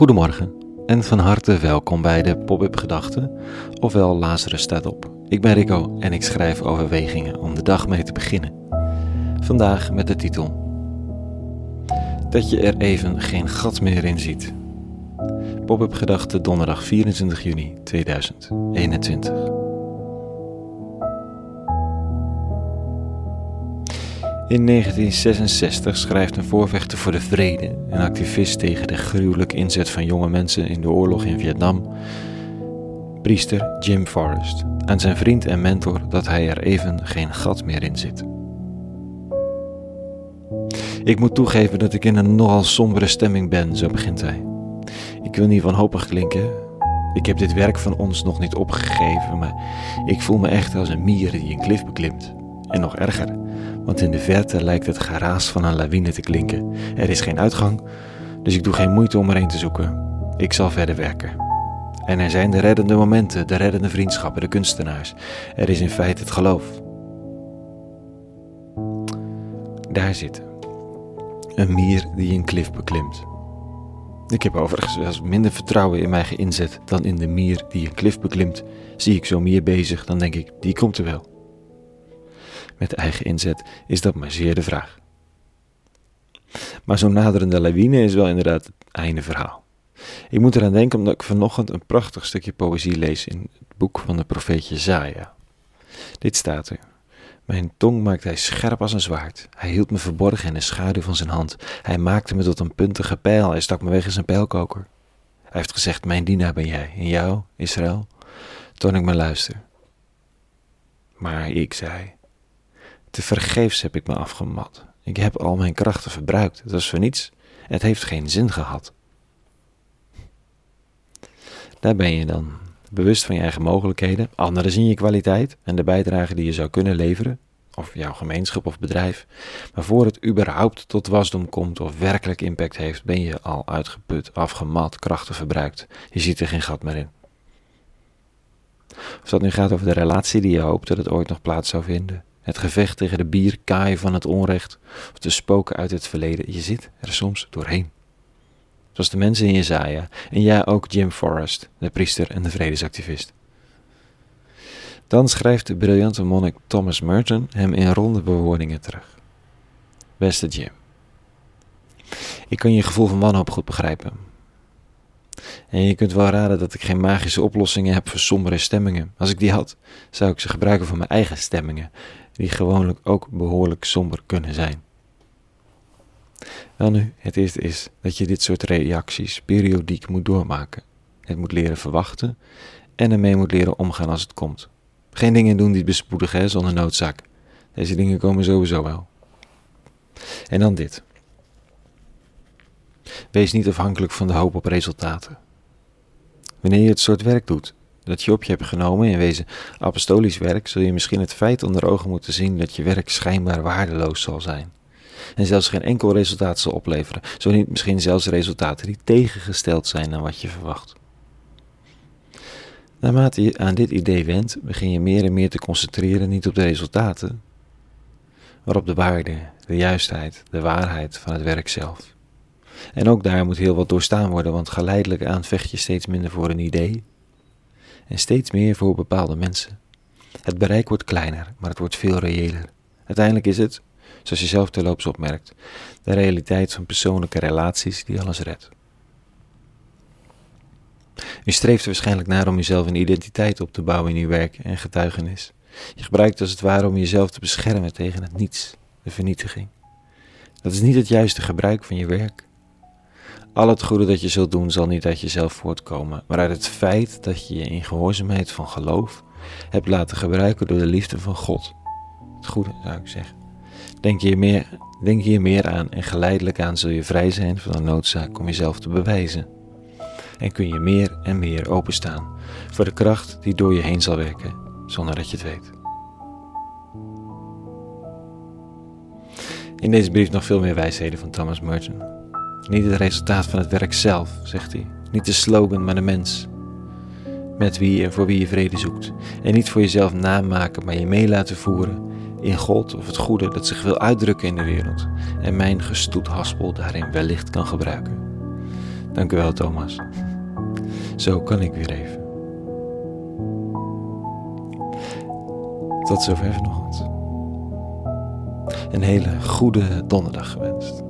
Goedemorgen en van harte welkom bij de Pop-up Gedachten, ofwel Lazarus staat op. Ik ben Rico en ik schrijf overwegingen om de dag mee te beginnen. Vandaag met de titel Dat je er even geen gat meer in ziet. Pop-up Gedachten donderdag 24 juni 2021. In 1966 schrijft een voorvechter voor de vrede, een activist tegen de gruwelijke inzet van jonge mensen in de oorlog in Vietnam, priester Jim Forrest, aan zijn vriend en mentor dat hij er even geen gat meer in zit. Ik moet toegeven dat ik in een nogal sombere stemming ben, zo begint hij. Ik wil niet wanhopig klinken. Ik heb dit werk van ons nog niet opgegeven, maar ik voel me echt als een mier die een klif beklimt. En nog erger, want in de verte lijkt het geraas van een lawine te klinken. Er is geen uitgang, dus ik doe geen moeite om erheen te zoeken. Ik zal verder werken. En er zijn de reddende momenten, de reddende vriendschappen, de kunstenaars. Er is in feite het geloof. Daar zit een mier die een klif beklimt. Ik heb overigens wel minder vertrouwen in mijn inzet dan in de mier die een klif beklimt. Zie ik zo'n mier bezig, dan denk ik, die komt er wel met eigen inzet, is dat maar zeer de vraag. Maar zo'n naderende lawine is wel inderdaad het einde verhaal. Ik moet eraan denken omdat ik vanochtend een prachtig stukje poëzie lees in het boek van de profeet Jezaja. Dit staat er. Mijn tong maakte hij scherp als een zwaard. Hij hield me verborgen in de schaduw van zijn hand. Hij maakte me tot een puntige pijl. Hij stak me weg in zijn pijlkoker. Hij heeft gezegd: Mijn dienaar ben jij. En jou, Israël, toon ik me luister. Maar ik zei: te vergeefs heb ik me afgemat. Ik heb al mijn krachten verbruikt. Het was voor niets. Het heeft geen zin gehad. Daar ben je dan. Bewust van je eigen mogelijkheden. Anderen zien je kwaliteit en de bijdrage die je zou kunnen leveren. Of jouw gemeenschap of bedrijf. Maar voor het überhaupt tot wasdom komt of werkelijk impact heeft, ben je al uitgeput, afgemat, krachten verbruikt. Je ziet er geen gat meer in. Of dat nu gaat over de relatie die je hoopt dat het ooit nog plaats zou vinden het gevecht tegen de bierkaai van het onrecht of de spoken uit het verleden. Je zit er soms doorheen. Zoals de mensen in Jezaja en ja ook Jim Forrest, de priester en de vredesactivist. Dan schrijft de briljante monnik Thomas Merton hem in ronde bewoordingen terug. Beste Jim, ik kan je gevoel van wanhoop goed begrijpen. En je kunt wel raden dat ik geen magische oplossingen heb voor sombere stemmingen. Als ik die had, zou ik ze gebruiken voor mijn eigen stemmingen die gewoonlijk ook behoorlijk somber kunnen zijn. Wel nu, het eerste is dat je dit soort reacties periodiek moet doormaken. Het moet leren verwachten en ermee moet leren omgaan als het komt. Geen dingen doen die bespoedigen zonder noodzaak. Deze dingen komen sowieso wel. En dan dit. Wees niet afhankelijk van de hoop op resultaten. Wanneer je het soort werk doet dat je op je hebt genomen, in wezen apostolisch werk, zul je misschien het feit onder ogen moeten zien dat je werk schijnbaar waardeloos zal zijn. En zelfs geen enkel resultaat zal opleveren, zo niet misschien zelfs resultaten die tegengesteld zijn aan wat je verwacht. Naarmate je aan dit idee wendt, begin je meer en meer te concentreren niet op de resultaten, maar op de waarde, de juistheid, de waarheid van het werk zelf. En ook daar moet heel wat doorstaan worden, want geleidelijk aan vecht je steeds minder voor een idee, en steeds meer voor bepaalde mensen. Het bereik wordt kleiner, maar het wordt veel reëler. Uiteindelijk is het, zoals je zelf terloops opmerkt, de realiteit van persoonlijke relaties die alles redt. U streeft er waarschijnlijk naar om jezelf een identiteit op te bouwen in uw werk en getuigenis. Je gebruikt als het ware om jezelf te beschermen tegen het niets, de vernietiging. Dat is niet het juiste gebruik van je werk. Al het goede dat je zult doen zal niet uit jezelf voortkomen, maar uit het feit dat je je in gehoorzaamheid van geloof hebt laten gebruiken door de liefde van God. Het goede zou ik zeggen. Denk hier, meer, denk meer aan en geleidelijk aan zul je vrij zijn van de noodzaak om jezelf te bewijzen. En kun je meer en meer openstaan voor de kracht die door je heen zal werken, zonder dat je het weet. In deze brief nog veel meer wijsheden van Thomas Merton. Niet het resultaat van het werk zelf, zegt hij. Niet de slogan, maar de mens. Met wie en voor wie je vrede zoekt. En niet voor jezelf namaken, maar je mee laten voeren in God of het goede dat zich wil uitdrukken in de wereld. En mijn gestoet haspel daarin wellicht kan gebruiken. Dank u wel, Thomas. Zo kan ik weer even. Tot zover vanochtend. Een hele goede donderdag gewenst.